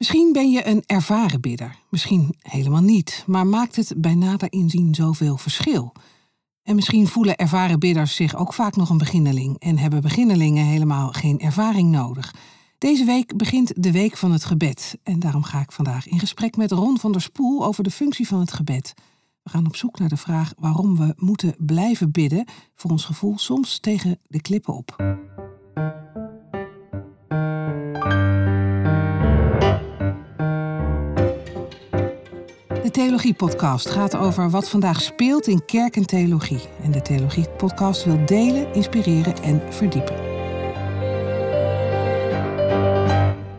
Misschien ben je een ervaren bidder, misschien helemaal niet, maar maakt het bij nader inzien zoveel verschil? En misschien voelen ervaren bidders zich ook vaak nog een beginneling en hebben beginnelingen helemaal geen ervaring nodig. Deze week begint de Week van het Gebed en daarom ga ik vandaag in gesprek met Ron van der Spoel over de functie van het gebed. We gaan op zoek naar de vraag waarom we moeten blijven bidden, voor ons gevoel soms tegen de klippen op. De Theologie-podcast gaat over wat vandaag speelt in kerk en theologie. En de Theologie-podcast wil delen, inspireren en verdiepen.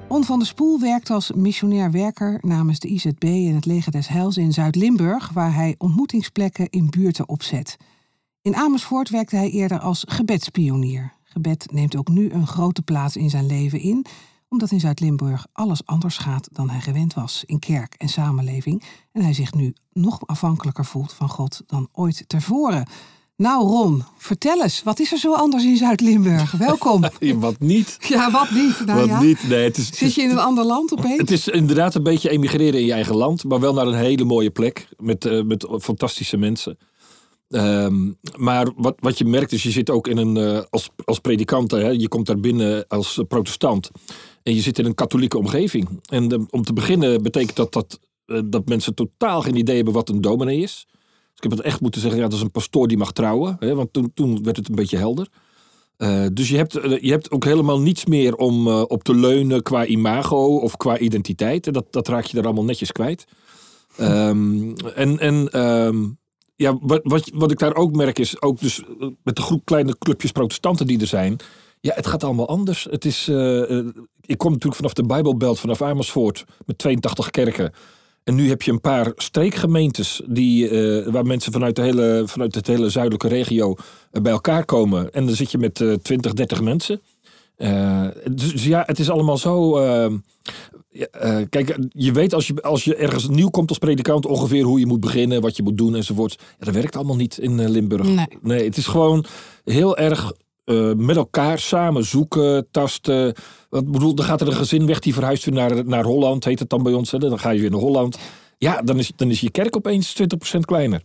On van der Spoel werkt als missionair werker namens de IZB en het Leger des Heils in Zuid-Limburg, waar hij ontmoetingsplekken in buurten opzet. In Amersfoort werkte hij eerder als gebedspionier. Gebed neemt ook nu een grote plaats in zijn leven in omdat in Zuid-Limburg alles anders gaat dan hij gewend was in kerk en samenleving en hij zich nu nog afhankelijker voelt van God dan ooit tevoren. Nou Ron, vertel eens, wat is er zo anders in Zuid-Limburg? Welkom. wat niet. Ja, wat niet? Nou, wat ja. niet. Nee, het is, Zit je in een ander land opeens? Het is inderdaad een beetje emigreren in je eigen land, maar wel naar een hele mooie plek met, uh, met fantastische mensen. Um, maar wat, wat je merkt is, je zit ook in een, uh, als, als predikant, hè, je komt daar binnen als protestant. En je zit in een katholieke omgeving. En om te beginnen betekent dat dat, uh, dat mensen totaal geen idee hebben wat een dominee is. Dus ik heb het echt moeten zeggen, ja, dat is een pastoor die mag trouwen. Hè, want toen, toen werd het een beetje helder. Uh, dus je hebt, je hebt ook helemaal niets meer om op te leunen qua imago of qua identiteit. En dat, dat raak je er allemaal netjes kwijt. Um, en en um, ja, wat, wat, wat ik daar ook merk is, ook dus met de groep kleine clubjes protestanten die er zijn. Ja, het gaat allemaal anders. Het is, uh, ik kom natuurlijk vanaf de Bijbelbelt, vanaf Amersfoort, met 82 kerken. En nu heb je een paar streekgemeentes die, uh, waar mensen vanuit de hele, vanuit de hele zuidelijke regio bij elkaar komen. En dan zit je met 20, 30 mensen. dus, dus, ja, het is allemaal zo. Uh, kijk, je weet als je, als je ergens nieuw komt als predikant ongeveer hoe je moet beginnen, wat je moet doen enzovoort. Ja, dat werkt allemaal niet in uh, Limburg. Nee. nee. het is gewoon heel erg uh, met elkaar samen zoeken, tasten. Wat bedoel, dan gaat er een gezin weg die verhuist weer naar, naar Holland, heet het dan bij ons. Dan ga je weer naar Holland. Ja, dan is, dan is je kerk opeens 20% kleiner.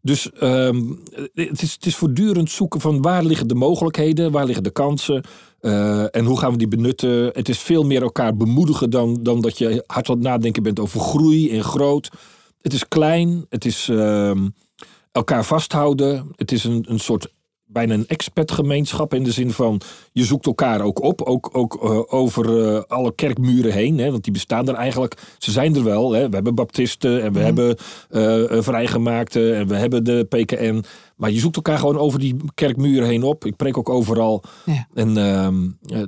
Dus um, het, is, het is voortdurend zoeken van waar liggen de mogelijkheden, waar liggen de kansen uh, en hoe gaan we die benutten. Het is veel meer elkaar bemoedigen dan, dan dat je hard aan het nadenken bent over groei en groot. Het is klein, het is uh, elkaar vasthouden, het is een, een soort bijna een expertgemeenschap in de zin van je zoekt elkaar ook op, ook, ook uh, over uh, alle kerkmuren heen, hè, want die bestaan er eigenlijk. Ze zijn er wel. Hè. We hebben baptisten en we mm. hebben uh, vrijgemaakten en we hebben de PKN. Maar je zoekt elkaar gewoon over die kerkmuren heen op. Ik preek ook overal. Ja. En,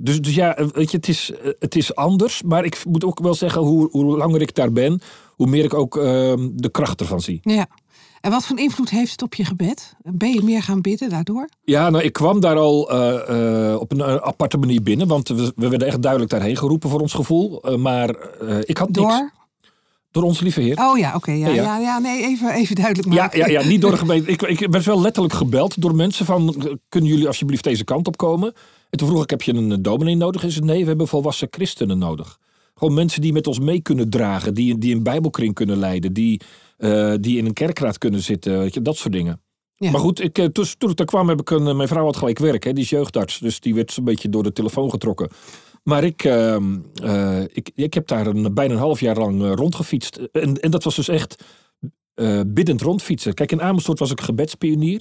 dus, dus ja, weet je, het is, het is anders. Maar ik moet ook wel zeggen, hoe, hoe langer ik daar ben, hoe meer ik ook de kracht ervan zie. Ja. En wat voor invloed heeft het op je gebed? Ben je meer gaan bidden daardoor? Ja, nou, ik kwam daar al uh, uh, op een uh, aparte manier binnen. Want we, we, werden echt duidelijk daarheen geroepen voor ons gevoel. maar ik had Door? niks. Door ons lieve heer. Oh ja, oké. Okay, ja, ja. Ja, ja, nee, even, even duidelijk maken. Ja, ja, ja niet door de gemeente. Ik, ik werd wel letterlijk gebeld door mensen van... kunnen jullie alsjeblieft deze kant op komen? En toen vroeg ik, heb je een dominee nodig? Is het nee, we hebben volwassen christenen nodig. Gewoon mensen die met ons mee kunnen dragen. Die, die een bijbelkring kunnen leiden. Die... Uh, die in een kerkraad kunnen zitten, weet je, dat soort dingen. Ja. Maar goed, ik, toen, toen ik daar kwam, heb ik een, mijn vrouw had gelijk werk, hè, die is jeugdarts, dus die werd zo'n beetje door de telefoon getrokken. Maar ik, uh, uh, ik, ik heb daar een, bijna een half jaar lang rondgefietst. En, en dat was dus echt biddend rondfietsen. Kijk, in Amersfoort was ik gebedspionier.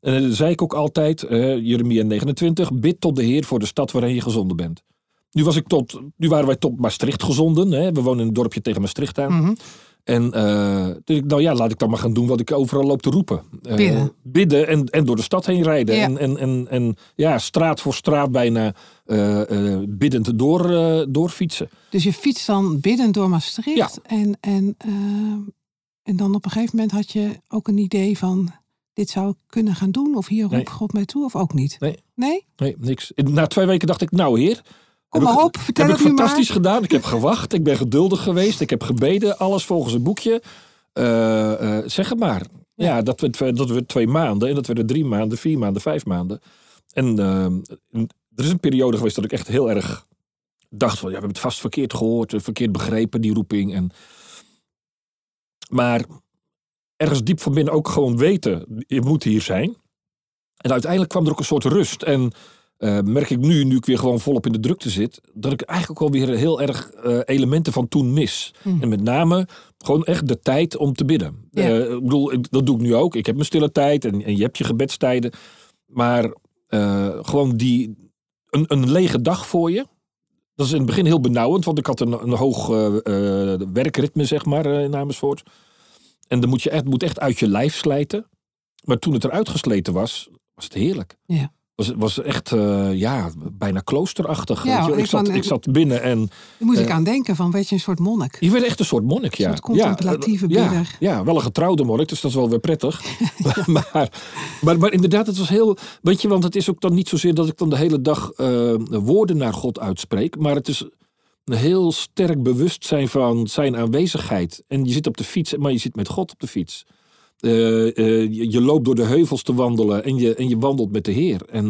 En dat zei ik ook altijd, Jeremia 29, bid tot de Heer voor de stad waarin je gezonden bent. Nu, was ik tot, nu waren wij tot Maastricht gezonden. Hè. We wonen in een dorpje tegen Maastricht aan. Mm -hmm. En uh, nou ja, laat ik dan maar gaan doen wat ik overal loop te roepen. Uh, bidden. Bidden en, en door de stad heen rijden. Ja. En, en, en, en ja, straat voor straat bijna uh, biddend door, doorfietsen. Dus je fietst dan biddend door Maastricht. Ja. En, en, en dan op een gegeven moment had je ook een idee van... dit zou ik kunnen gaan doen? Of hier roept Nee. God mij toe? Of ook niet? Nee. Nee? Nee, niks. Na twee weken dacht ik, nou heer. Kom heb maar ik- op, vertel heb het ik nu maar. fantastisch gedaan. Ik heb gewacht. Ik ben geduldig geweest. Ik heb gebeden. Alles volgens een boekje. Eh, eh, zeg het maar. Ja, dat, werd, dat werd twee maanden. En dat werden drie maanden, vier maanden, vijf maanden. En eh, er is een periode geweest dat ik echt heel erg dacht van, ja, we hebben het vast verkeerd gehoord, eh, verkeerd begrepen, die roeping. En, maar ergens diep van binnen ook gewoon weten, je moet hier zijn. En uiteindelijk kwam er ook een soort rust. En uh, merk ik nu, nu ik weer gewoon volop in de drukte zit, dat ik eigenlijk ook alweer heel erg uh, elementen van toen mis. Mm. En met name gewoon echt de tijd om te bidden. Ja. Uh, ik bedoel, dat doe ik nu ook. Ik heb mijn stille tijd en, en je hebt je gebedstijden. Maar gewoon die, een, een lege dag voor je, dat is in het begin heel benauwend, want ik had een, een hoog werkritme, zeg maar, in Amersfoort. En dan moet je echt, moet echt uit je lijf slijten. Maar toen het eruit gesleten was, was het heerlijk. Ja was, was echt uh, ja, bijna kloosterachtig. Ja, weet je? Ik, zat, ik zat binnen en... Daar moet ik uh, aan denken, van weet je, een soort monnik. Je werd echt een soort monnik, ja. Een soort contemplatieve ja, bidder. Ja, ja, wel een getrouwde monnik, dus dat is wel weer prettig. maar, maar, maar inderdaad, het was heel... Weet je, want het is ook dan niet zozeer dat ik dan de hele dag uh, woorden naar God uitspreek. Maar het is een heel sterk bewustzijn van zijn aanwezigheid. En je zit op de fiets, maar je zit met God op de fiets. Uh, uh, je, je, loopt door de heuvels te wandelen en je, en je wandelt met de Heer. En,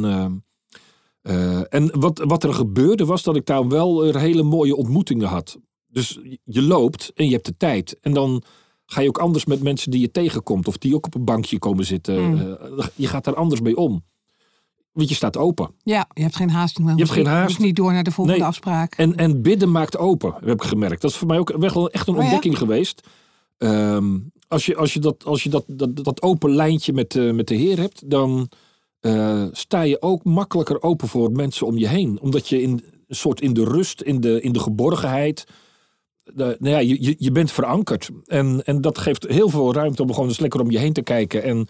uh, en wat, wat er gebeurde was dat ik daar wel hele mooie ontmoetingen had. Dus je loopt en je hebt de tijd. En dan ga je ook anders met mensen die je tegenkomt. Of die ook op een bankje komen zitten. Mm. je gaat daar anders mee om. Want je staat open. Ja, je hebt geen haast. Je hebt geen haast. niet door naar de volgende nee. afspraak. En, en bidden maakt open, heb ik gemerkt. Dat is voor mij ook wel echt een ontdekking oh, ja? geweest. Um, als je, als je, dat, als je dat, dat, dat open lijntje met, uh, met de Heer hebt, dan uh, sta je ook makkelijker open voor mensen om je heen. Omdat je in een soort in de rust, in de, in de geborgenheid. De, nou ja, je, je bent verankerd. En, en dat geeft heel veel ruimte om gewoon eens lekker om je heen te kijken. En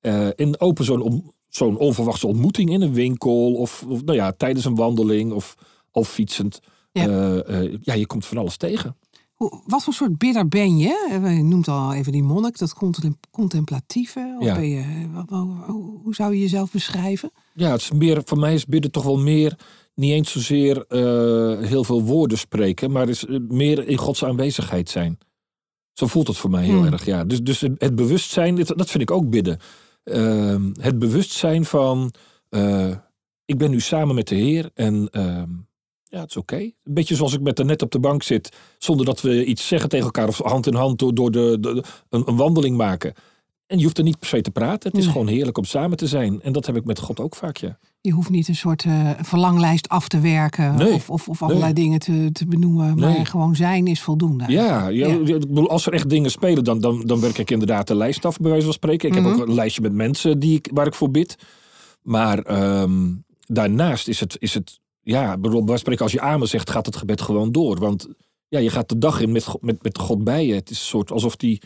uh, in open zo'n zo'n onverwachte ontmoeting in een winkel. Of, of nou ja, tijdens een wandeling of al fietsend. Ja. ja, je komt van alles tegen. Wat voor soort bidder ben je? Je noemt al even die monnik, dat contemplatieve. Of Ja. ben je, hoe zou je jezelf beschrijven? Ja, het is meer, voor mij is bidden toch wel meer, niet eens zozeer eh, heel veel woorden spreken, maar is eh, meer in Gods aanwezigheid zijn. Zo voelt het voor mij heel Hmm. erg, ja. Dus, dus het, bewustzijn, dat vind ik ook bidden. Ehm, het bewustzijn van, eh, ik ben nu samen met de Heer en ehm, ja, het is oké. Een beetje zoals ik met de net op de bank zit, zonder dat we iets zeggen tegen elkaar of hand in hand door, door de, de, een, een wandeling maken. En je hoeft er niet per se te praten. Het is Nee. gewoon heerlijk om samen te zijn. En dat heb ik met God ook vaak, ja. Je hoeft niet een soort eh, verlanglijst af te werken Nee. of, of, of allerlei Nee. dingen te, te benoemen. Maar gewoon zijn is voldoende. Ja, ja, Ja. ik bedoel, als er echt dingen spelen, dan, dan, dan werk ik inderdaad de lijst af, bij wijze van spreken. Ik Mhm. heb ook een lijstje met mensen die ik, waar ik voor bid. Maar ehm, daarnaast is het, is het ja, ik bedoel, bij wijze van spreken, als je amen zegt, gaat het gebed gewoon door. Want ja, je gaat de dag in met, met, met God bij je. Het is een soort alsof die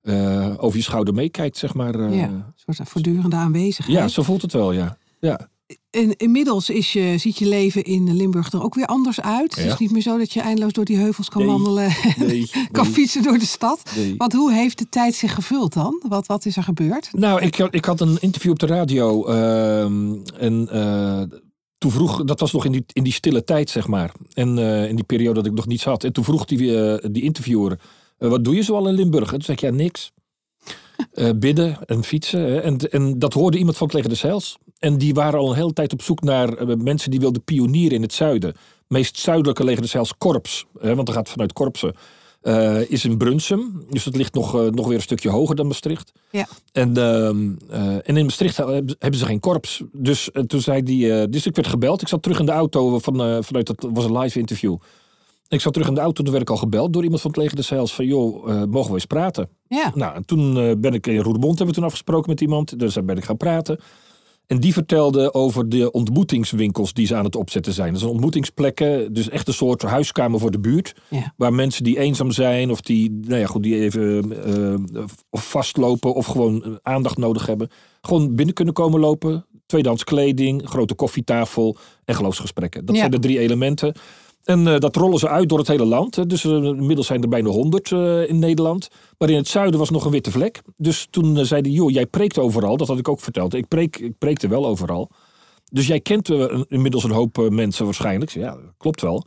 eh, over je schouder meekijkt, zeg maar. eh. Ja, een soort voortdurende aanwezigheid. ja, zo voelt het wel, ja. ja. En inmiddels is je, ziet je leven in Limburg er ook weer anders uit. Het is niet meer zo dat je eindeloos door die heuvels kan Nee. wandelen. Nee, kan nee, fietsen door de stad. Want hoe heeft de tijd zich gevuld dan? Wat, wat is er gebeurd? Nou, ik, had- ik had een interview op de radio. ehm, en eh, toen vroeg, dat was nog in die, in die stille tijd, zeg maar. En eh, in die periode dat ik nog niets had. En toen vroeg die, eh, die interviewer, eh, wat doe je zoal in Limburg? En toen zei ik, ja, niks. Bidden en fietsen. hè. En, en dat hoorde iemand van het leger des Heils. En die waren al een hele tijd op zoek naar mensen die wilden pionieren in het zuiden. meest zuidelijke leger des Heils korps. Hè, want dat gaat vanuit korpsen. Eh, is in Brunsum. Dus dat ligt nog, eh, nog weer een stukje hoger dan Maastricht. Ja. En, ehm, eh, en in Maastricht hebben ze geen korps. Dus toen zei die. dus ik werd gebeld. Ik zat terug in de auto van, vanuit dat was een live interview. Ik zat terug in de auto. Toen werd ik al gebeld door iemand van het leger des Heils. Van joh, mogen we eens praten? Ja, Nou, en toen ben ik in Roermond hebben we toen afgesproken met iemand. Dus daar ben ik gaan praten. En die vertelde over de ontmoetingswinkels die ze aan het opzetten zijn. Dat zijn ontmoetingsplekken, dus echt een soort huiskamer voor de buurt. ja. Waar mensen die eenzaam zijn of die, nou ja, goed, die even eh, vastlopen of gewoon eh, aandacht nodig hebben. Gewoon binnen kunnen komen lopen. Tweedehands kleding, grote koffietafel en geloofsgesprekken. Dat Ja. zijn de drie elementen. En eh, dat rollen ze uit door het hele land. hè. Dus eh, inmiddels zijn er bijna honderd eh, in Nederland. Maar in het zuiden was nog een witte vlek. Dus toen zei hij, joh, jij preekt overal. Dat had ik ook verteld. Ik, preek, ik preekte wel overal. Dus jij kent inmiddels een hoop mensen waarschijnlijk. Ja, klopt wel.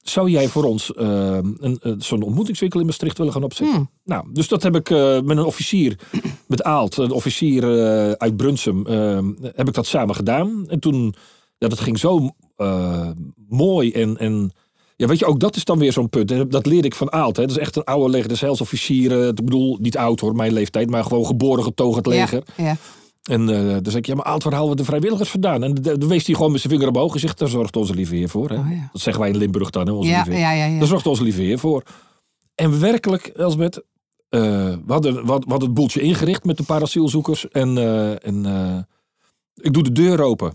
Zou jij voor ons een, zo'n ontmoetingswinkel in Maastricht willen gaan opzetten? Hmm. Nou, dus dat heb ik met een officier, met Aalt, een officier uit Brunsum, heb ik dat samen gedaan. En toen, ja, dat ging zo eh, mooi en, en ja, weet je, ook dat is dan weer zo'n punt. Dat leerde ik van Aalt. Hè. Dat is echt een oude leger heilsofficier. eh, Ik bedoel, niet oud hoor, mijn leeftijd, maar gewoon geboren getogen het leger. Ja, ja. En eh, dan zeg ik, ja, maar Aalt, waar halen we de vrijwilligers vandaan? En dan wees hij gewoon met zijn vinger omhoog en zegt, daar zorgt onze lieve heer voor. Hè. Oh, ja. Dat zeggen wij in Limburg dan, hè, onze Ja, lieve heer. ja, ja, ja. Daar zorgt onze lieve heer voor. En werkelijk, Elsbeth, eh, we, hadden, we, het boeltje ingericht met een paar asielzoekers. En, en ik doe de deur open.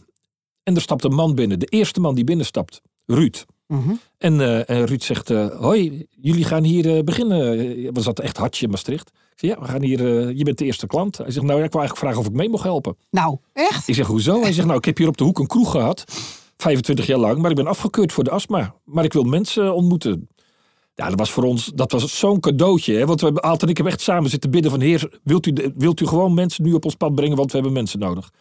En er stapt een man binnen. De eerste man die binnenstapt, Ruud. Mhm. En, eh, en Ruud zegt, eh, hoi, jullie gaan hier eh, beginnen. We zaten echt hartje in Maastricht. Ik zeg, ja, we gaan hier, je bent de eerste klant. Hij zegt, nou ja, ik wil eigenlijk vragen of ik mee mocht helpen. Nou, echt? Ik zeg, hoezo? Hij zegt, nou, ik heb hier op de hoek een kroeg gehad. 25 jaar lang, maar ik ben afgekeurd voor de astma. Maar ik wil mensen ontmoeten. Ja, dat was voor ons, dat was zo'n cadeautje. Hè? Want we hebben altijd, ik heb echt samen zitten bidden van... Heer, wilt u, wilt u gewoon mensen nu op ons pad brengen, want we hebben mensen nodig.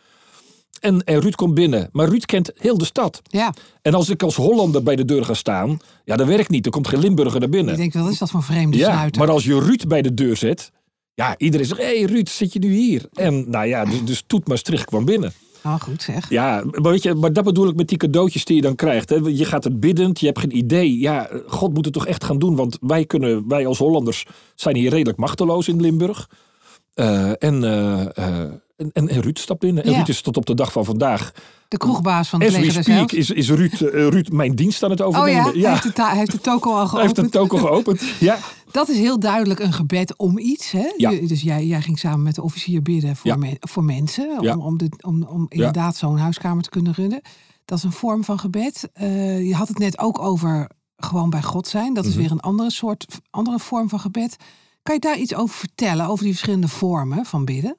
En, en Ruud komt binnen. Maar Ruud kent heel de stad. Ja. En als ik als Hollander bij de deur ga staan, ja, dat werkt niet. Er komt geen Limburger naar binnen. Ik denk, wat is dat voor vreemde Ja, maar als je Ruud bij de deur zet, ja, iedereen zegt, hé hey, Ruud, zit je nu hier? En nou ja, dus, dus Toet Maastricht kwam binnen. Oh, goed zeg. Ja, maar, weet je, maar dat bedoel ik met die cadeautjes die je dan krijgt. Hè. Je gaat het biddend, je hebt geen idee. Ja, God moet het toch echt gaan doen. Want wij, kunnen, wij als Hollanders zijn hier redelijk machteloos in Limburg. Eh, en, eh, eh, en, en, en Ruud stapt binnen. En Ja. Ruud is tot op de dag van vandaag. De kroegbaas van des speak is, is Ruud, Ruud mijn dienst aan het Oh overnemen. ja, Hij, heeft de hij heeft de toko al Hij heeft geopend. een toko geopend. Ja. Dat is heel duidelijk een gebed om iets. Hè? Ja. Dus jij, jij ging samen met de officier bidden voor, men- voor mensen. Om, om, de, om, om inderdaad zo'n huiskamer te kunnen runnen. Dat is een vorm van gebed. Eh, je had het net ook over gewoon bij God zijn. Dat is Mhm. weer een andere soort, andere vorm van gebed. Kan je daar iets over vertellen? Over die verschillende vormen van bidden?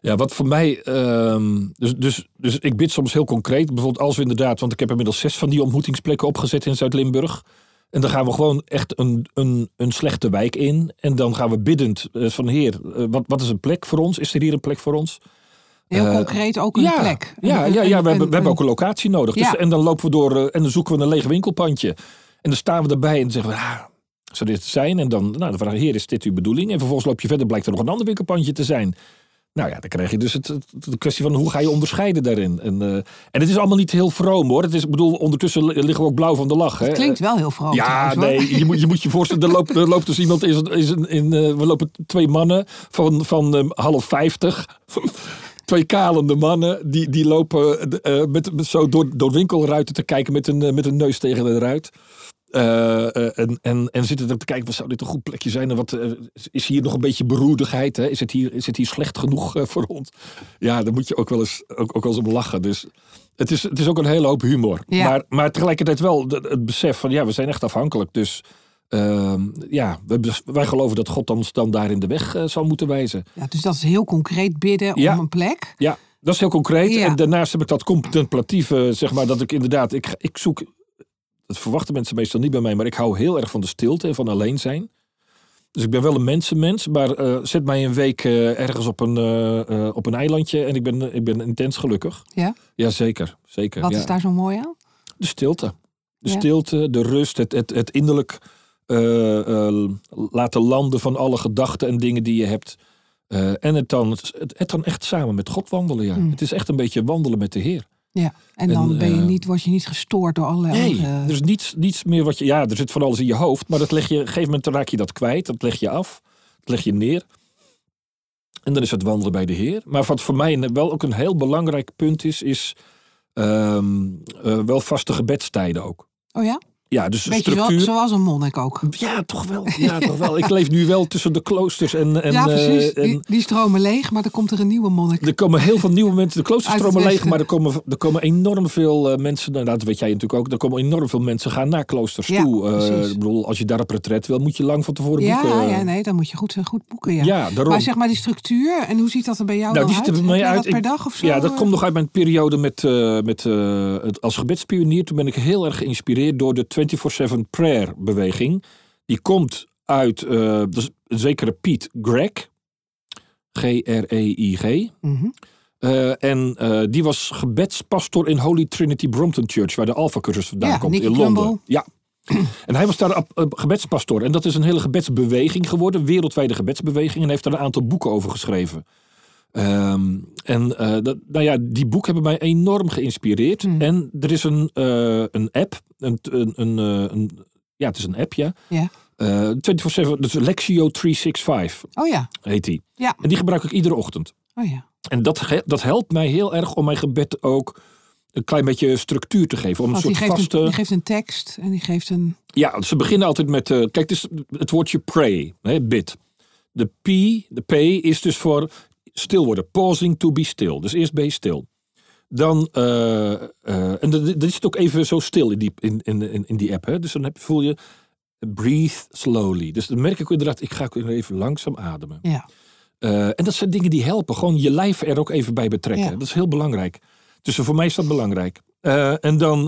Ja, wat voor mij. ehm, dus, dus, dus ik bid soms heel concreet. Bijvoorbeeld als we inderdaad. Want ik heb inmiddels zes van die ontmoetingsplekken opgezet in Zuid-Limburg. En dan gaan we gewoon echt een, een, een slechte wijk in. En dan gaan we biddend eh, van Heer, eh, wat, wat is een plek voor ons? Is er hier een plek voor ons? Heel Eh, concreet ook een ja, plek. Ja, Een- ja, ja we, hebben, we hebben ook een locatie nodig. Dus, Ja. En dan lopen we door en dan zoeken we een leeg winkelpandje. En dan staan we erbij en dan zeggen we, ah, zou dit zijn? En dan, nou, dan vragen we, heer, is dit uw bedoeling? En vervolgens loop je verder, blijkt er nog een ander winkelpandje te zijn. Nou ja, dan krijg je dus het, het- de kwestie van hoe ga je onderscheiden daarin. En, eh, en het is allemaal niet heel vroom hoor. Het is, ik bedoel, ondertussen li- liggen we ook blauw van de lach. Hè? Het klinkt wel heel vrolijk. Ja, trouwens, nee, je moet, je moet je voorstellen, er loopt, er loopt dus iemand, is, is een, in, eh, we lopen twee mannen van, van eh, half vijftig. Twee kalende mannen, die, die lopen met, met zo door, door winkelruiten te kijken met een, met een neus tegen de ruit. Eh, eh, en, en, en zitten er te kijken, wat zou dit een goed plekje zijn? En wat, eh, is hier nog een beetje beroerdigheid? Hè? Is, het hier, is het hier slecht genoeg voor ons? Ja, daar moet je ook wel eens, ook, ook wel eens om lachen. Dus het is, het is ook een hele hoop humor. Ja. Maar, maar tegelijkertijd wel het besef van, ja, we zijn echt afhankelijk. Dus ehm, ja, we, wij geloven dat God ons dan daar in de weg eh, zal moeten wijzen. Ja, dus dat is heel concreet bidden Ja. om een plek. Ja, dat is heel concreet. Ja. En daarnaast heb ik dat contemplatieve, zeg maar, dat ik inderdaad, ik, ik zoek, dat verwachten mensen meestal niet bij mij, maar ik hou heel erg van de stilte en van alleen zijn. Dus ik ben wel een mensenmens, maar eh, zet mij een week eh, ergens op een, eh, op een eilandje en ik ben, ik ben intens gelukkig. Ja? Ja, zeker. zeker Wat ja. is daar zo mooi aan? De stilte. De Ja. stilte, de rust, het, het, het innerlijk laten landen van alle gedachten en dingen die je hebt. En het dan, het, het dan echt samen met God wandelen. Ja. Mm. Het is echt een beetje wandelen met de Heer. Ja. En dan En, ben je eh, niet, word je niet gestoord door allerlei Nee, andere... er is niets, niets meer wat je. Ja, er zit van alles in je hoofd, maar dat leg je, op een gegeven moment raak je dat kwijt. Dat leg je af. Dat leg je neer. En dan is het wandelen bij de Heer. Maar wat voor mij wel ook een heel belangrijk punt is, is ehm, eh, wel vaste gebedstijden ook. Oh ja? Ja, dus de Beetje zo, structuur. zoals een monnik ook. Ja, toch wel. Ja, toch wel. Ik leef nu wel tussen de kloosters en. en ja, precies. eh, en die, die stromen leeg, maar er komt er een nieuwe monnik. er komen heel veel nieuwe mensen. De kloosters stromen leeg, maar er komen, er komen enorm veel eh, mensen. Nou, dat weet jij natuurlijk ook. Er komen enorm veel mensen gaan naar kloosters Ja, toe. Eh, ik bedoel, als je daar op retret wil, moet je lang van tevoren Ja, boeken. ja, nee, dan moet je goed, goed boeken. Ja. Ja, daarom. Maar zeg maar die structuur, en hoe ziet dat er bij jou Nou, dan die ziet er bij mij uit. per Ik- dag of zo? Ja, dat komt nog uit mijn periode met, met, het, als gebedspionier. Toen ben ik heel erg geïnspireerd door de 24-7 prayer beweging. Die komt uit dus een zekere Piet Greg. G-R-E-I-G. Mhm. Eh, en eh, die was gebedspastor in Holy Trinity Brompton Church, waar de Alpha-cursus vandaan Ja, komt Nicky in Londen. Ja. en hij was daar gebedspastor. En dat is een hele gebedsbeweging geworden, wereldwijde gebedsbeweging. En heeft daar een aantal boeken over geschreven. Ehm, en eh, dat, nou ja, die boek hebben mij enorm geïnspireerd. Hmm. En er is een, eh, een app. Een, een, een, eh, een- ja, het is een app, ja. Eh 24-7, dus Lexio 365 Oh ja. heet die. Ja. En die gebruik ik iedere ochtend. Oh ja. En dat, dat helpt mij heel erg om mijn gebed ook een klein beetje structuur te geven. Om een Want die soort geeft, vaste... een, die geeft een tekst en die geeft een... Ja, ze beginnen altijd met. kijk, het, is het woordje pray, hè, bid. De P, de P is dus voor stil worden. Pausing to be still. Dus eerst ben je stil. Dan, eh, eh, en dan het ook even zo stil in die, in, in, in, die app. Hè? Dus dan heb, voel je breathe slowly. Dus dan merk ik inderdaad, ik ga even langzaam ademen. Ja. Eh, en dat zijn dingen die helpen. Gewoon je lijf er ook even bij betrekken. Ja. Dat is heel belangrijk. Dus voor mij is dat belangrijk. En dan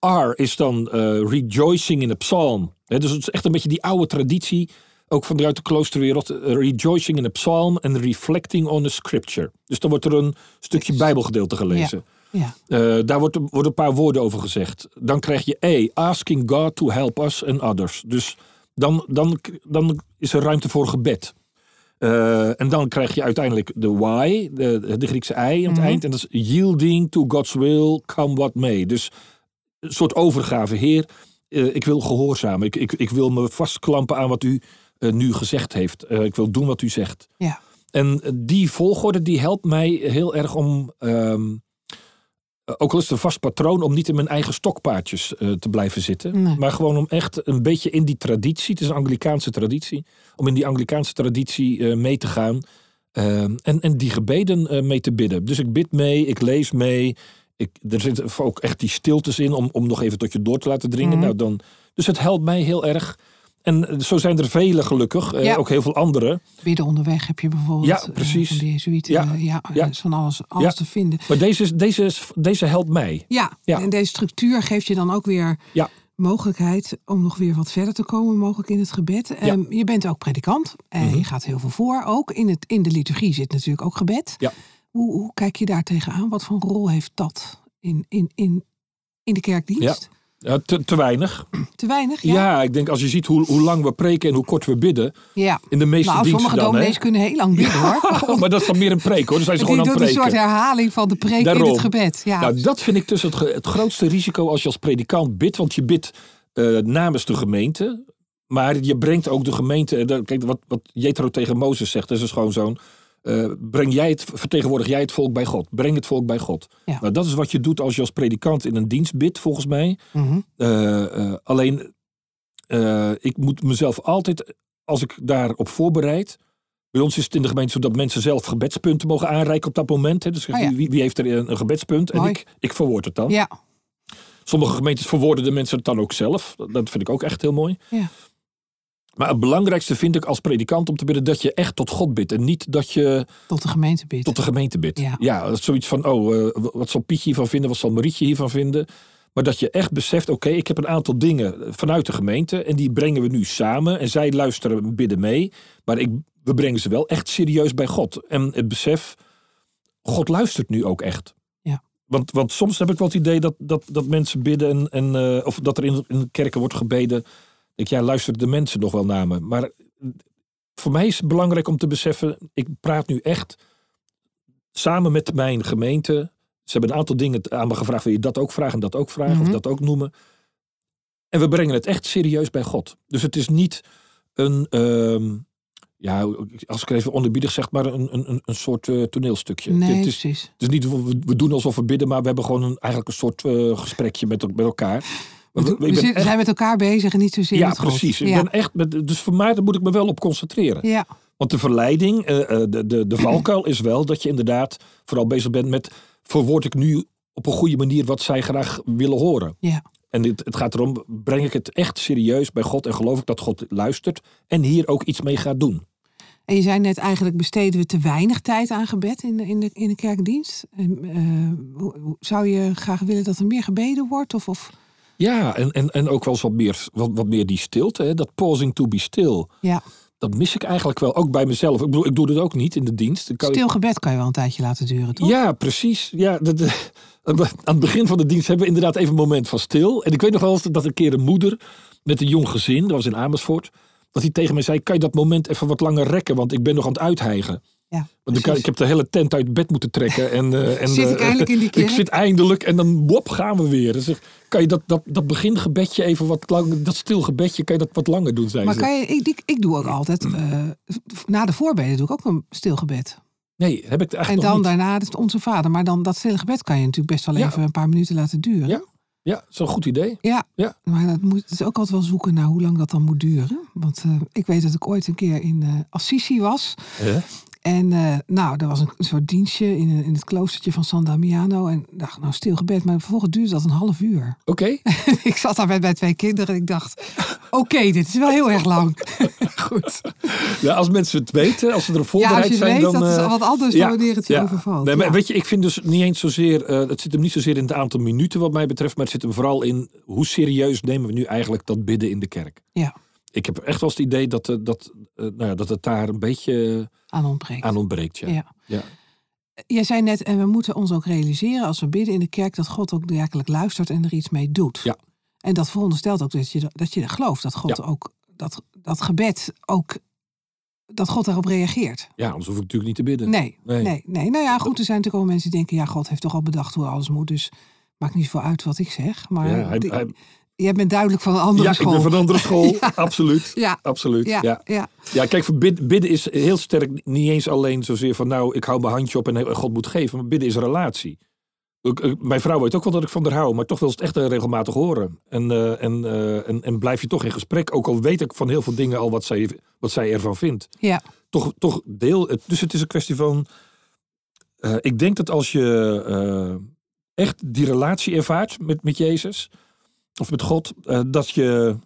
R is dan rejoicing in a psalm. Dus het is echt een beetje die oude traditie. Ook vanuit de kloosterwereld. eh, rejoicing in a psalm en reflecting on a scripture. Dus dan wordt er een stukje bijbelgedeelte gelezen. Ja. Eh, daar wordt, worden een paar woorden over gezegd. Dan krijg je E, asking God to help us and others. Dus dan, dan, dan is er ruimte voor gebed. Eh, en dan krijg je uiteindelijk de Y, de, de Griekse I aan het Mhm. eind. En dat is yielding to God's will, come what may. Dus een soort overgave. Heer, ik wil gehoorzamen. Ik, ik, ik wil me vastklampen aan wat u nu gezegd heeft. Eh, ik wil doen wat u zegt. Ja. En die volgorde die helpt mij heel erg om, ehm, eh, ook al is het een vast patroon, om niet in mijn eigen stokpaardjes eh, te blijven zitten. Nee. Maar gewoon om echt een beetje in die traditie, het is een Anglikaanse traditie, om in die Anglikaanse traditie eh, mee te gaan. ehm, en, en die gebeden eh, mee te bidden. Dus ik bid mee, ik lees mee. Ik, er zitten ook echt die stiltes in om, om nog even tot je door te laten dringen. Mhm. Nou, dan, dus het helpt mij heel erg. En eh, zo zijn er vele gelukkig, eh, Ja. ook heel veel anderen. Bidden onderweg heb je bijvoorbeeld. Ja, eh, precies. van de Jezuïeten. Ja, eh, ja, ja. is van alles, alles Ja. te vinden. Maar deze, is, deze, is, deze helpt mij. Ja, Ja. en deze structuur geeft je dan ook weer Ja. mogelijkheid om nog weer wat verder te komen, mogelijk in het gebed. Ehm, je bent ook predikant. en Mhm. Je gaat heel veel voor. Ook in, het, in de liturgie zit natuurlijk ook gebed. Ja. Hoe, hoe kijk je daar tegenaan? Wat voor rol heeft dat in, in, in, in de kerkdienst? Ja, te, te weinig. Te weinig? Ja. Ja. ik denk als je ziet hoe, hoe lang we preken en hoe kort we bidden. ja. In de meeste Nou, diensten sommige dominees kunnen heel lang bidden hoor. maar dat is dan meer een preek hoor. Dan zijn ze gewoon aan het een soort preken. herhaling van de preek in het gebed. Ja. Nou, dat vind ik dus het, het grootste risico als je als predikant bidt. Want je bidt eh, namens de gemeente. Maar je brengt ook de gemeente. eh, Kijk, wat, wat Jethro tegen Mozes zegt, dat is gewoon zo'n. Eh, breng jij het, vertegenwoordig jij het volk bij God. Breng het volk bij God. Ja. Nou, dat is wat je doet als je als predikant in een dienst bidt, volgens mij. Mhm. Eh, eh, alleen, ik moet mezelf altijd, als ik daarop voorbereid. Bij ons is het in de gemeente zo dat mensen zelf gebedspunten mogen aanreiken op dat moment. Hè. Dus Oh ja. wie, wie heeft er een, een gebedspunt? En ik, ik verwoord het dan. ja. Sommige gemeentes verwoorden de mensen het dan ook zelf. Dat dat vind ik ook echt heel mooi. Ja. Maar het belangrijkste vind ik als predikant om te bidden dat je echt tot God bidt. En niet dat je Tot de gemeente bidt. tot de gemeente bidt. Ja. zoiets van, oh, eh, wat zal Pietje hiervan vinden? Wat zal Marietje hiervan vinden? Maar dat je echt beseft, oké, ik heb een aantal dingen vanuit de gemeente. En die brengen we nu samen. En zij luisteren en bidden mee. Maar ik, we brengen ze wel echt serieus bij God. En het besef, God luistert nu ook echt. Ja. Want, want soms heb ik wel het idee dat, dat, dat mensen bidden. En, en, eh, of dat er in, in de kerken wordt gebeden. Ik, ja, luisteren de mensen nog wel naar me. Maar voor mij is het belangrijk om te beseffen, ik praat nu echt samen met mijn gemeente. Ze hebben een aantal dingen aan me gevraagd. Wil je dat ook vragen en dat ook vragen Mhm. of dat ook noemen? En we brengen het echt serieus bij God. Dus het is niet een, ehm, ja, als ik even onderbiedig zeg, maar een, een, een- soort eh, toneelstukje. Nee, het, is, precies. het is niet, we, we doen alsof we bidden, maar we hebben gewoon een, eigenlijk een soort eh, gesprekje met, met elkaar. We, we ben zitten- echt- zijn met elkaar bezig en niet zozeer ja, met God. precies. Ik Ja. ben echt met, dus voor mij daar moet ik me wel op concentreren. ja. Want de verleiding, eh, eh, de, de, de valkuil is wel dat je inderdaad vooral bezig bent met... verwoord ik nu op een goede manier wat zij graag willen horen? Ja. En het, het gaat erom, breng ik het echt serieus bij God... en geloof ik dat God luistert en hier ook iets mee gaat doen? En je zei net, eigenlijk besteden we te weinig tijd aan gebed in de, in de, in de kerkdienst. En, eh, zou je graag willen dat er meer gebeden wordt? Of, of Ja, en, en, en ook wel eens wat meer, wat, wat meer die stilte, hè? dat pausing to be still. ja, Dat mis ik eigenlijk wel, ook bij mezelf. Ik bedoel, ik doe dit ook niet in de dienst. Kan- stil gebed kan je wel een tijdje laten duren, toch? Ja, precies. Ja, dat, eh, aan het begin van de dienst hebben we inderdaad even een moment van stil. En ik weet nog wel eens dat een keer een moeder met een jong gezin, dat was in Amersfoort, dat hij tegen mij zei: Kan je dat moment even wat langer rekken? Want ik ben nog aan het uithijgen. Ja, Want ik, ik heb de hele tent uit bed moeten trekken. En, eh, en, Zit ik eh, eindelijk in die kerk? Ik zit eindelijk en dan wop gaan we weer. Zeg, kan je dat, dat, dat begingebedje even wat langer, dat stil gebedje, kan je dat wat langer doen, zei Maar ze. kan je, ik, ik, ik doe ook altijd, eh, na de voorbeden doe ik ook een stilgebed. Nee, heb ik En eigenlijk nog dan niet. daarna het Onze Vader. Maar dan dat stille gebed kan je natuurlijk best wel Ja. even een paar minuten laten duren. Ja. Ja, dat is een goed idee. Ja, Ja. maar dat moet, het is ook altijd wel zoeken naar hoe lang dat dan moet duren. Want ik weet dat ik ooit een keer in Assisi was. Hè? En eh, nou, er was een, een soort dienstje in, in het kloostertje van San Damiano. En ik dacht, nou, stil gebed. Maar vervolgens duurde dat een half uur. Oké. ik zat daar met mijn twee kinderen en ik dacht, oké, dit is wel heel erg lang. Goed. Ja, als mensen het weten, als ze Ja, voorbereid als je zijn, weet, dan... dat is eh, wat anders dan wanneer het je overvalt. Nee, maar Ja. weet je, ik vind dus niet eens zozeer, eh, het zit hem niet zozeer in het aantal minuten wat mij betreft, maar het zit hem vooral in hoe serieus nemen we nu eigenlijk dat bidden in de kerk. Ja, Ik heb echt wel eens het idee dat, eh, dat, eh, nou ja, dat het daar een beetje aan ontbreekt. aan ontbreekt. Ja. Ja. Ja. Jij zei net, en we moeten ons ook realiseren als we bidden in de kerk, dat God ook werkelijk luistert en er iets mee doet. Ja. En dat veronderstelt ook dat je, dat je gelooft dat God Ja. ook, dat, dat gebed ook, dat God daarop reageert. ja, anders hoef ik natuurlijk niet te bidden. Nee, nee, Nee. nee. Nou ja, goed, er zijn natuurlijk ook mensen die denken, ja, God heeft toch al bedacht hoe alles moet, dus maakt niet zoveel uit wat ik zeg. Maar Ja, hij- die- hij- jij bent duidelijk van een andere Ja, school. ik ben van een andere school, absoluut. Ja. Absoluut, ja, ja. ja. Ja, kijk, voor bid- bidden is heel sterk niet eens alleen zozeer van nou, ik hou mijn handje op en God moet geven. Maar bidden is een relatie. Ik- Mijn vrouw weet ook wel dat ik van haar hou, maar toch wil ze het echt eh, regelmatig horen. En, eh, en, eh, en, en blijf je toch in gesprek, ook al weet ik van heel veel dingen al wat zij, wat zij ervan vindt. ja. Toch, toch deel, het- dus het is een kwestie van, ik denk dat als je echt die relatie ervaart met, met Jezus, of met God, eh, dat je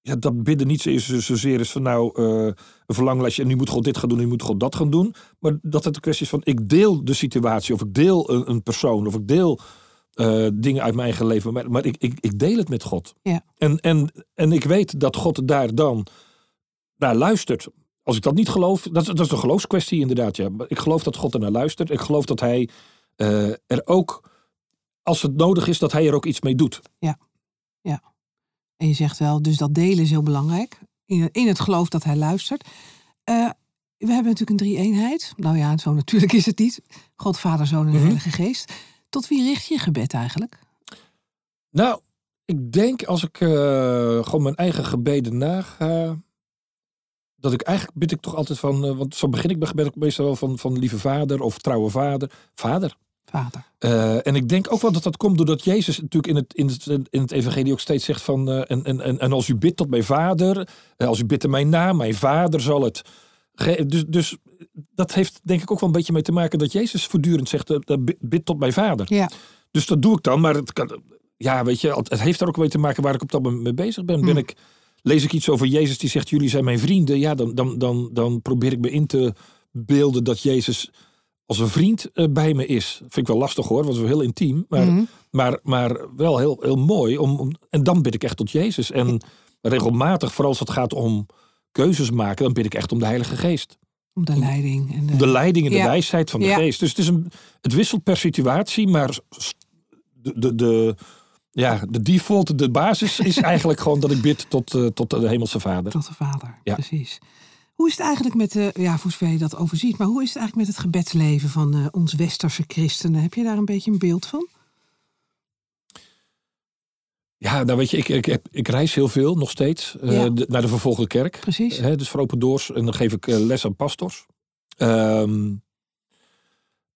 ja, dat bidden niet zo zozeer is van nou eh, een verlanglijstje en nu moet God dit gaan doen en nu moet God dat gaan doen. Maar dat het een kwestie is van ik deel de situatie of ik deel een, een persoon of ik deel eh, dingen uit mijn eigen leven. Maar, maar ik, ik, ik deel het met God. Ja. En, en, en ik weet dat God daar dan naar luistert. Als ik dat niet geloof, dat, is- dat is een geloofskwestie inderdaad. Ja. Maar ik geloof dat God er naar luistert. Ik geloof dat hij er ook, als het nodig is, dat hij er ook iets mee doet. En je zegt wel, dus dat delen is heel belangrijk. In, in het geloof dat hij luistert. Eh, we hebben natuurlijk een drie-eenheid. Nou ja, zo natuurlijk is het niet. God, Vader, Zoon en Mhm. Heilige Geest. Tot wie richt je gebed eigenlijk? Nou, ik denk als ik eh, gewoon mijn eigen gebeden naga. Dat ik eigenlijk bid ik toch altijd van. eh, want zo begin ik mijn gebed ook meestal wel van, van lieve vader of trouwe vader. Vader. Eh, en ik denk ook wel dat dat komt doordat Jezus natuurlijk in het, in het, in het evangelie ook steeds zegt van... eh, en, en, en, en als u bidt tot mijn vader, eh, als u bidt in mijn naam, mijn vader zal het... Dus, dus dat heeft denk ik ook wel een beetje mee te maken dat Jezus voortdurend zegt, bid- tot mijn vader. Ja, Dus dat doe ik dan, maar het, kan, ja, weet je, het heeft er ook mee te maken waar ik op dat moment mee bezig ben. ben Hmm. ik, lees ik iets over Jezus die zegt, jullie zijn mijn vrienden, ja, dan, dan, dan, dan probeer ik me in te beelden dat Jezus als een vriend eh, bij me is. Vind ik wel lastig hoor, want het is wel heel intiem, maar, Mhm. maar, maar wel heel, heel mooi. Om, om, en dan bid ik echt tot Jezus. En regelmatig, vooral als het gaat om keuzes maken, dan bid ik echt om de Heilige Geest. om de leiding. En de, De leiding en de Ja. wijsheid van de Ja. geest. Dus het, is een, het wisselt per situatie, maar de, de, de, ja, de default, de basis is eigenlijk gewoon dat ik bid tot, eh, tot de hemelse vader. Tot de Vader, Ja. precies. Hoe is het eigenlijk met de, ja, voor zover je dat overziet, maar hoe is het eigenlijk met het gebedsleven van eh, ons westerse christenen? Heb je daar een beetje een beeld van? Ja, nou weet je, ik, ik, heb- ik reis heel veel nog steeds eh, de- naar de vervolgde kerk. Precies. Hè, dus voor open doors. En dan geef ik eh, les aan pastors. Ehm,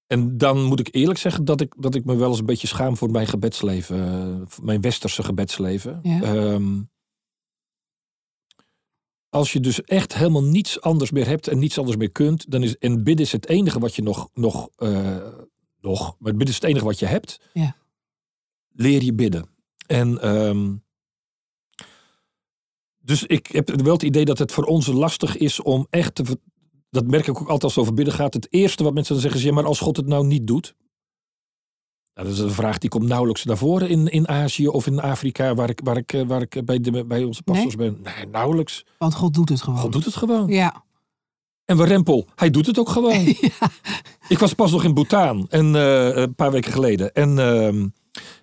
en dan moet ik eerlijk zeggen dat ik, dat ik me wel eens een beetje schaam voor mijn gebedsleven. eh, mijn westerse gebedsleven. Ja. Ehm, als je dus echt helemaal niets anders meer hebt en niets anders meer kunt, dan is en bidden is het enige wat je nog, nog, eh, nog, maar bidden is het enige wat je hebt. Ja. Leer je bidden. En ehm, dus ik heb wel het idee dat het voor ons lastig is om echt te. Dat merk ik ook altijd als het over bidden gaat. Het eerste wat mensen dan zeggen is: ja, maar als God het nou niet doet. Dat is een vraag die komt nauwelijks naar voren in, in Azië of in Afrika, waar ik, waar ik, eh, waar ik bij, de, bij onze pastors ben. Nee, nauwelijks. Want God doet het gewoon. God doet het gewoon. Ja. En we rempel, hij doet het ook gewoon. ja. Ik was pas nog in Bhutan en, eh, een paar weken geleden. En ehm,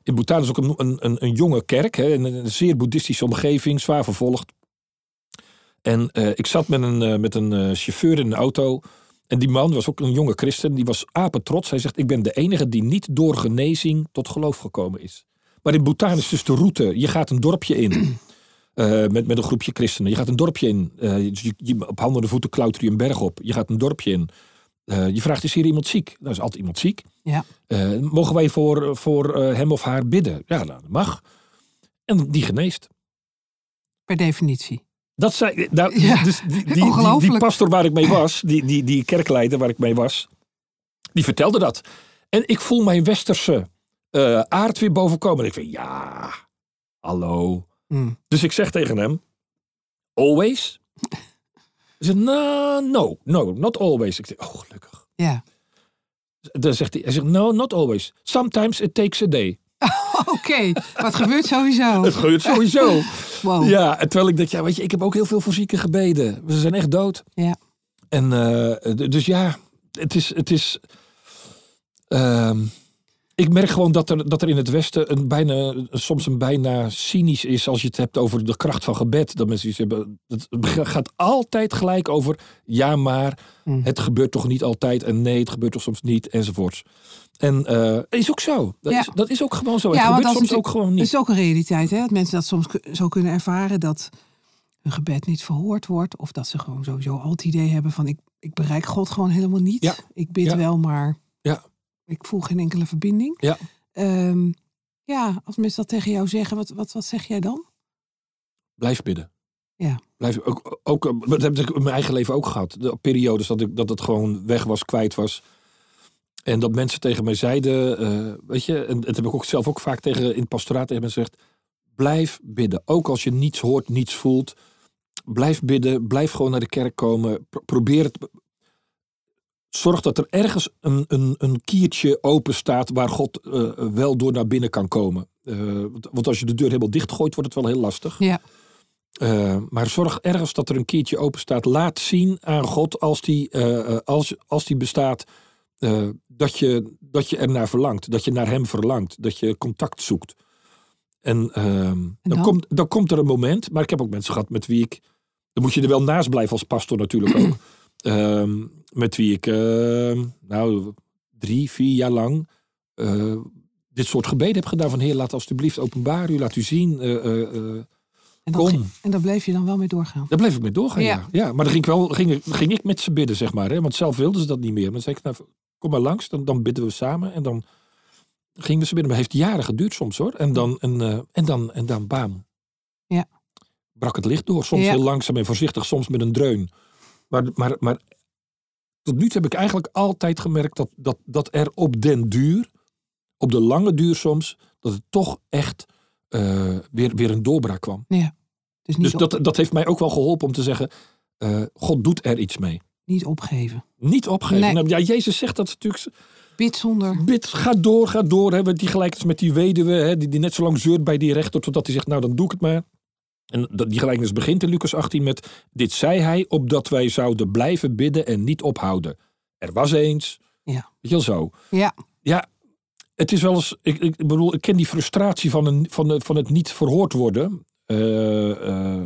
in Bhutan is ook een, een, een, een jonge kerk, hè, in een zeer boeddhistische omgeving, zwaar vervolgd. En eh, ik zat met een, met een chauffeur in een auto. En die man was ook een jonge christen, die was apetrots. Hij zegt, ik ben de enige die niet door genezing tot geloof gekomen is. Maar in Bhutan is dus de route, je gaat een dorpje in. eh, met, met een groepje christenen. Je gaat een dorpje in. eh, je, je- op handen en voeten klauter je een berg op. Je gaat een dorpje in. Eh, je vraagt, is hier iemand ziek? Nou is altijd iemand ziek. Ja. Mogen wij voor, voor hem of haar bidden? Ja, nou, dat mag. En die geneest. Per definitie. Dat zei, nou, Ja, dus die, die, die, die, ongelooflijk. pastor waar ik mee was, die, die, die kerkleider waar ik mee was, die vertelde dat. En ik voel mijn westerse eh, aard weer bovenkomen. En ik vind, ja, hallo. Hmm. Dus ik zeg tegen hem, always? Hij zegt, no, no, no, not always. Ik zeg, oh, gelukkig. Ja. Dan zegt hij, hij zegt, no, not always. Sometimes it takes a day. Oké, maar het gebeurt sowieso. Het gebeurt sowieso. Wow. Ja, terwijl ik denk, ja, weet je, ik heb ook heel veel voor zieken gebeden. Ze zijn echt dood. Ja. En eh, dus ja, het is. Het is ehm, ik merk gewoon dat er, dat er in het Westen een bijna, soms een bijna cynisch is als je het hebt over de kracht van gebed. Dat mensen iets hebben. Het gaat altijd gelijk over ja, maar Hmm. het gebeurt toch niet altijd en nee, het gebeurt toch soms niet enzovoorts. En eh is ook zo. Dat, Ja. is, dat is ook gewoon zo. Het Ja, want gebeurt soms ook gewoon Het niet. is ook een realiteit, hè? Dat mensen dat soms zo kunnen ervaren dat hun gebed niet verhoord wordt. Of dat ze gewoon sowieso al het idee hebben van ik, ik bereik God gewoon helemaal niet. Ja. Ik bid Ja. wel, maar. Ik voel geen enkele verbinding. Ja. Ehm, ja, als mensen dat tegen jou zeggen, wat, wat, wat zeg jij dan? Blijf bidden. Ja. Blijf, ook, ook, eh, dat heb ik in mijn eigen leven ook gehad. De periodes dat, ik, dat het gewoon weg was, kwijt was. En dat mensen tegen mij zeiden, eh, weet je, en dat heb ik ook zelf ook vaak tegen in het pastoraat tegen mensen gezegd. Blijf bidden. Ook als je niets hoort, niets voelt. Blijf bidden. Blijf gewoon naar de kerk komen. Pro- probeer het. Zorg dat er ergens een, een, een kiertje open staat waar God eh, wel door naar binnen kan komen. Eh, want- als je de deur helemaal dichtgooit, wordt het wel heel lastig. Ja. Eh, maar zorg ergens dat er een keertje open staat. Laat zien aan God als die, als, als die bestaat. dat, je, dat je ernaar verlangt. Dat je naar hem verlangt. Dat je contact zoekt. En, ehm, dan, dan? Komt, dan komt er een moment. Maar ik heb ook mensen gehad met wie ik. Dan moet je er wel naast blijven als pastor natuurlijk ook. Ehm, met wie ik ehm, nou drie, vier jaar lang. eh, dit soort gebeden heb gedaan. Van Heer, laat alsjeblieft openbaar u. Laat u zien. eh, eh, eh, En, dat, Kom. en daar bleef je dan wel mee doorgaan. daar bleef ik mee doorgaan, ja. Ja. ja. maar dan ging ik, wel, ging, ik- ging ik met ze bidden, zeg maar. Hè? Want zelf wilden ze dat niet meer. Maar dan zei ik, nou, kom maar langs, dan, dan bidden we samen. En dan gingen ze bidden. Maar het heeft jaren geduurd soms, hoor. En dan, en, eh, en dan, en dan bam. Ja. Brak het licht door. Soms Ja. heel langzaam en voorzichtig, soms met een dreun. Maar, maar, maar tot nu toe heb ik eigenlijk altijd gemerkt dat, dat, dat er op den duur, op de lange duur soms, dat het toch echt eh, weer, weer een doorbraak kwam. Dus niet, Dus op- dat, dat heeft mij ook wel geholpen om te zeggen: eh, God doet er iets mee. niet opgeven. Niet opgeven. Nee. Nou, ja, Jezus zegt dat natuurlijk. Bid zonder. Bid, ga door, ga door. Hè. Die gelijkenis met die weduwe, hè, die, die net zo lang zeurt bij die rechter, totdat hij zegt: Nou, dan doe ik het maar. En die gelijkenis begint in Lucas 18 met: Dit zei hij opdat wij zouden blijven bidden en niet ophouden. Er was eens. Ja. Weet je wel zo. Ja, Ja, het is wel eens. Ik, ik bedoel, ik ken die frustratie van, een, van, het- van het niet verhoord worden. Eh, eh,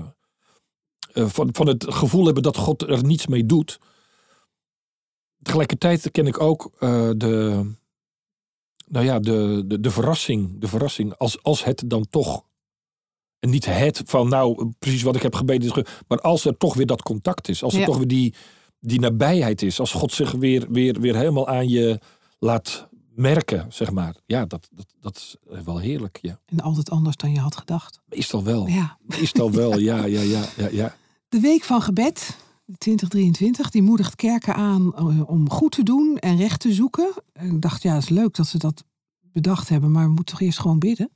eh, van, van het gevoel hebben dat God er niets mee doet. Tegelijkertijd ken ik ook de, nou ja, de, de, de verrassing. De verrassing als, als het dan toch. En niet het van, nou, precies wat ik heb gebeden. Maar als er toch weer dat contact is. Als er Ja. toch weer die, die nabijheid is. Als God zich weer, weer, weer helemaal aan je laat merken, zeg maar. Ja, dat, dat, dat is wel heerlijk, ja. en altijd anders dan je had gedacht. Meestal wel. Ja. Meestal wel, ja, ja, ja, ja, ja. De Week van Gebed 2023, die moedigt kerken aan eh, om goed te doen en recht te zoeken. En ik dacht, ja, het is leuk dat ze dat bedacht hebben, maar we moeten toch eerst gewoon bidden?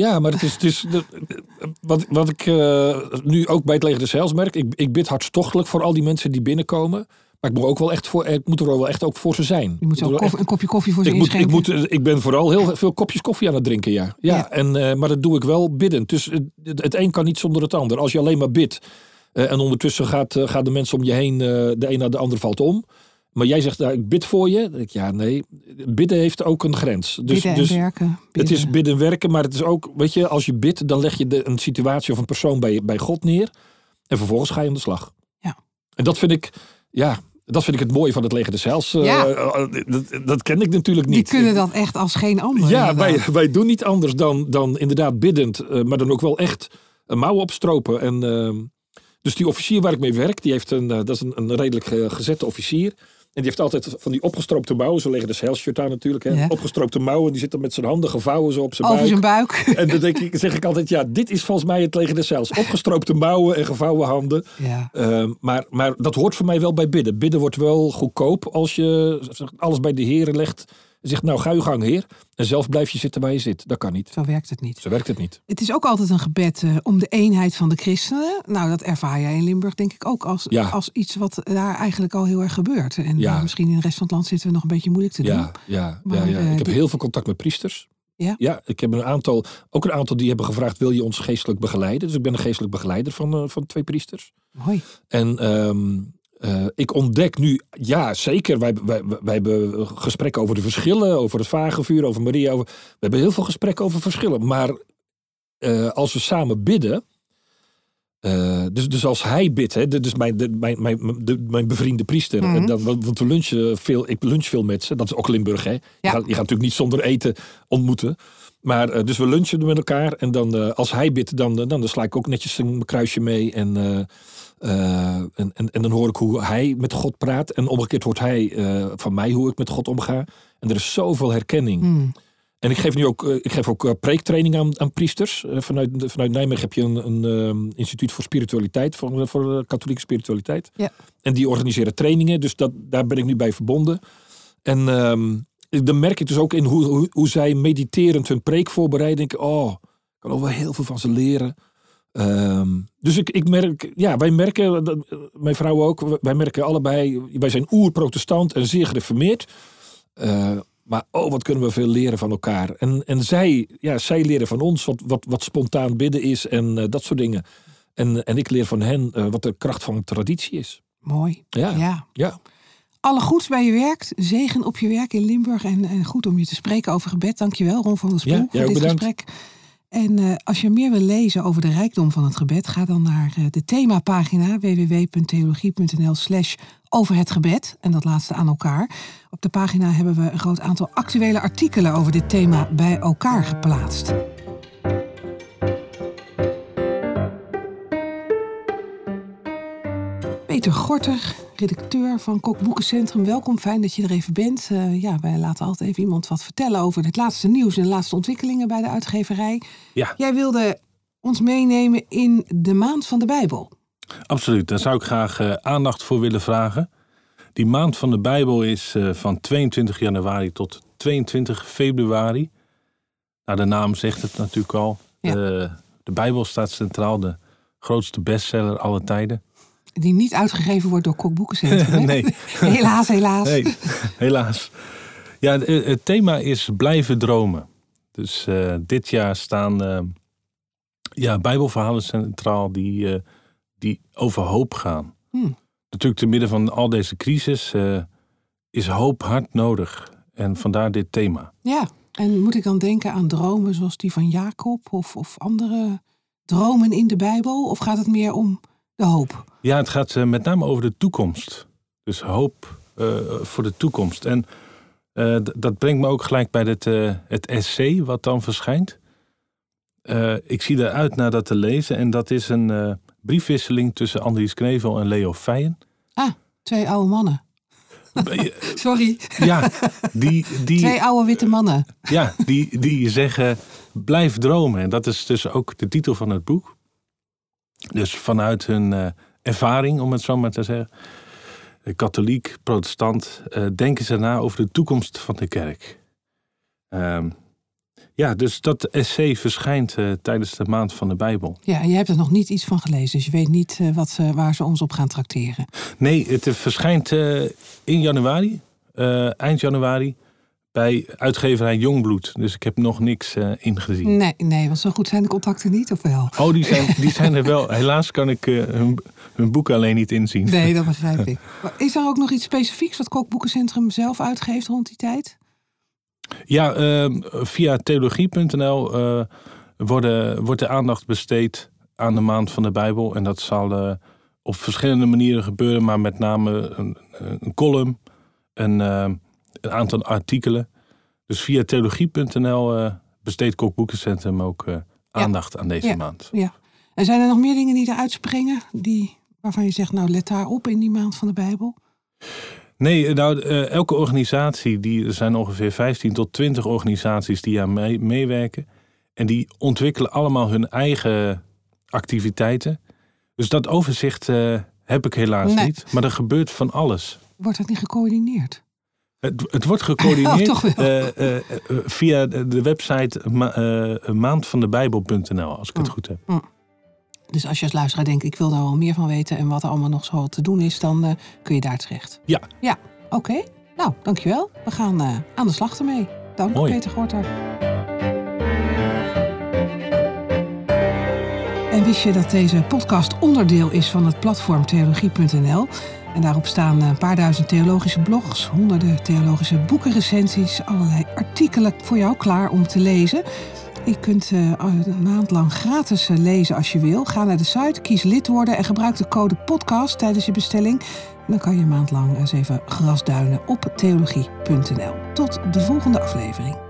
Ja, maar het is, het is de- wat, wat ik eh, nu ook bij het leger des Heils merk. Ik, ik bid hartstochtelijk voor al die mensen die binnenkomen. Maar ik moet, ook wel echt voor, ik moet er wel echt ook voor ze zijn. Je moet ook echt- een kopje koffie voor ze ik, moet, ik, moet, ik ben vooral heel veel kopjes koffie aan het drinken, ja. ja, Ja. En, eh, maar dat doe ik wel biddend. Dus het, het een kan niet zonder het ander. Als je alleen maar bidt eh, en ondertussen gaat, gaan de mensen om je heen, de een naar de ander valt om. Maar jij zegt, nou, ik bid voor je. Ik, ja, nee. Bidden heeft ook een grens. Dus, bidden en dus werken. het is bidden en werken, maar het is ook, weet je, als je bidt, dan leg je de, een situatie of een persoon bij, bij God neer. En vervolgens ga je aan de slag. Ja. En dat vind ik, ja, dat vind ik het mooie van het leger des Heils. Eh, Ja. eh, dat, dat ken ik natuurlijk Die niet. kunnen dat echt als geen ander. Ja, wij, wij doen niet anders dan, dan inderdaad biddend, eh, maar dan ook wel echt een mouw opstropen. En, dus die officier waar ik mee werk, die heeft een, eh, dat is een, een redelijk eh, gezette officier. En die heeft altijd van die opgestroopte mouwen, zo liggen de Hellshirt aan natuurlijk. Hè? Ja. Opgestroopte mouwen, die zit dan met zijn handen gevouwen zo op zijn Over buik. zijn buik. En dan denk ik, zeg ik altijd, ja, dit is volgens mij het leger des Heils. Opgestroopte mouwen en gevouwen handen. Ja. Ehm, maar, maar dat hoort voor mij wel bij bidden. Bidden wordt wel goedkoop als je alles bij de heren legt. Zegt, nou ga uw gang heer. En zelf blijf je zitten waar je zit. Dat kan niet. Zo werkt het niet. Zo werkt het niet. Het is ook altijd een gebed eh, om de eenheid van de christenen. Nou, dat ervaar jij in Limburg denk ik ook als, Ja. als iets wat daar eigenlijk al heel erg gebeurt. En Ja. eh, misschien in de rest van het land zitten we nog een beetje moeilijk te doen. Ja, ja, Maar, ja, ja. eh, Ik heb heel veel contact met priesters. Ja? Ja, ik heb een aantal, ook een aantal die hebben gevraagd, wil je ons geestelijk begeleiden? Dus ik ben een geestelijk begeleider van, van twee priesters. Mooi. En ehm, eh, ik ontdek nu, ja zeker, wij, wij, wij hebben gesprekken over de verschillen, over het vagevuur, over Maria. Over, we hebben heel veel gesprekken over verschillen. Maar eh, als we samen bidden, eh, dus, dus als hij bidt, hè, dus mijn, de, mijn, mijn, de, mijn bevriende priester, Mhm. dan, want we lunchen veel, ik lunch veel met ze, dat is ook Limburg. Hè. Je, gaat, je gaat natuurlijk niet zonder eten ontmoeten. Maar dus we lunchen met elkaar en dan als hij bidt, dan, dan, dan sla ik ook netjes een kruisje mee en, eh, en, en, en dan hoor ik hoe hij met God praat en omgekeerd hoort hij eh, van mij hoe ik met God omga. En er is zoveel herkenning. Hmm. En ik geef nu ook, eh, ik geef ook preektraining aan, aan priesters. Vanuit, vanuit Nijmegen heb je een, een ehm, instituut voor spiritualiteit, voor, voor de katholieke spiritualiteit. Ja. En die organiseren trainingen, dus dat, daar ben ik nu bij verbonden. En ehm, dan merk ik dus ook in hoe, hoe, hoe zij mediterend hun preek voorbereiden. Denk ik, oh, ik kan ook wel heel veel van ze leren. Ehm, dus ik, ik merk, ja, wij merken, dat- eh, mijn vrouw ook, wij merken allebei, wij zijn oer-protestant en zeer gereformeerd. Eh, maar oh, wat kunnen we veel leren van elkaar. En, en zij, ja, zij leren van ons wat, wat, wat spontaan bidden is en eh, dat soort dingen. En, en ik leer van hen eh, wat de kracht van traditie is. Mooi. Ja, ja. Alle goeds bij je werk. Zegen op je werk in Limburg. En, en goed om je te spreken over gebed. Dankjewel Ron van der Spoel Ja, voor dit bedankt. gesprek. En eh, als je meer wil lezen over de rijkdom van het gebed, ga dan naar eh, de themapagina www.theologie.nl slash over het gebed. En dat laatste aan elkaar. Op de pagina hebben we een groot aantal actuele artikelen over dit thema bij elkaar geplaatst. Peter Gorter, redacteur van Kok Boekencentrum. Welkom, fijn dat je er even bent. Eh, ja, wij laten altijd even iemand wat vertellen over het laatste nieuws en de laatste ontwikkelingen bij de uitgeverij. Ja, Jij wilde ons meenemen in de maand van de Bijbel. absoluut. Daar zou ik graag eh, aandacht voor willen vragen. Die maand van de Bijbel is eh, van 22 januari tot 22 februari. Nou, de naam zegt het natuurlijk al. Ja. De Bijbel staat centraal, de grootste bestseller aller tijden. Die niet uitgegeven wordt door Kok Boekencentrum. hè? Nee. helaas, helaas. Nee, helaas. Ja, het, thema is blijven dromen. Dus eh, dit jaar staan eh, ja, Bijbelverhalen centraal die, eh, die over hoop gaan. Hmm. Natuurlijk, te midden van al deze crisis is hoop hard nodig. En vandaar dit thema. Ja, en moet ik dan denken aan dromen zoals die van Jacob of, of andere dromen in de Bijbel? Of gaat het meer om de hoop? Ja, het gaat eh, met name over de toekomst. Dus hoop eh, voor de toekomst. En eh, dat brengt me ook gelijk bij het, eh, het essay wat dan verschijnt. Ik zie eruit naar dat te lezen. En dat is een briefwisseling tussen Andries Knevel en Leo Feijen. Ah, twee oude mannen. Sorry, ja, die, die, twee oude witte mannen. ja die, die zeggen blijf dromen. En dat is dus ook de titel van het boek. Dus vanuit hun eh, ervaring, om het zo maar te zeggen. eh, Katholiek, protestant, eh, denken ze na over de toekomst van de kerk. Ehm, ja, dus dat essay verschijnt tijdens de maand van de Bijbel. Ja, en je hebt er nog niet iets van gelezen, dus je weet niet wat waar ze ons op gaan trakteren. Nee, het verschijnt in januari, eind januari, bij uitgeverij Jongbloed. Dus ik heb nog niks eh, ingezien. Nee, nee, want zo goed zijn de contacten niet, of wel? Oh, die zijn, die zijn er wel. Helaas kan ik eh, hun, hun boek alleen niet inzien. Nee, dat begrijp ik. Maar Is er ook nog iets specifieks wat Kok Boekencentrum zelf uitgeeft rond die tijd? Ja, ehm, via theologie.nl eh, worden, wordt de aandacht besteed aan de maand van de Bijbel. En dat zal op verschillende manieren gebeuren, maar met name een, een column, een, eh, een aantal artikelen. Dus via theologie.nl uh, besteedt Kokboekencentrum ook uh, aandacht aan deze Ja. maand. Ja. En zijn er nog meer dingen die eruit springen? Die, waarvan je zegt, nou let daar op in die maand van de Bijbel? Nee, nou, eh, elke organisatie, die, er zijn ongeveer 15 tot 20 organisaties die aan mee, meewerken. En die ontwikkelen allemaal hun eigen activiteiten. Dus dat overzicht eh, heb ik helaas Nee. niet. Maar er gebeurt van alles. Wordt dat niet gecoördineerd? Het, het wordt gecoördineerd Oh, eh, eh, eh, via de website ma, maandvandebijbel.nl, als ik het Oh. goed heb. Dus als je als luisteraar denkt, ik wil daar wel meer van weten en wat er allemaal nog zo te doen is, dan kun je daar terecht. Ja. Ja, oké. Nou, dankjewel. We gaan aan de slag ermee. Dank, Mooi. Peter Gorter. En wist je dat deze podcast onderdeel is van het platform theologie.nl? En daarop staan een paar duizend theologische blogs, honderden theologische boekenrecensies, allerlei artikelen voor jou klaar om te lezen. Je kunt eh, een maand lang gratis eh, lezen als je wil. Ga naar de site, kies lid worden en gebruik de code podcast tijdens je bestelling. Dan kan je een maand lang eens even grasduinen op theologie.nl. Tot de volgende aflevering.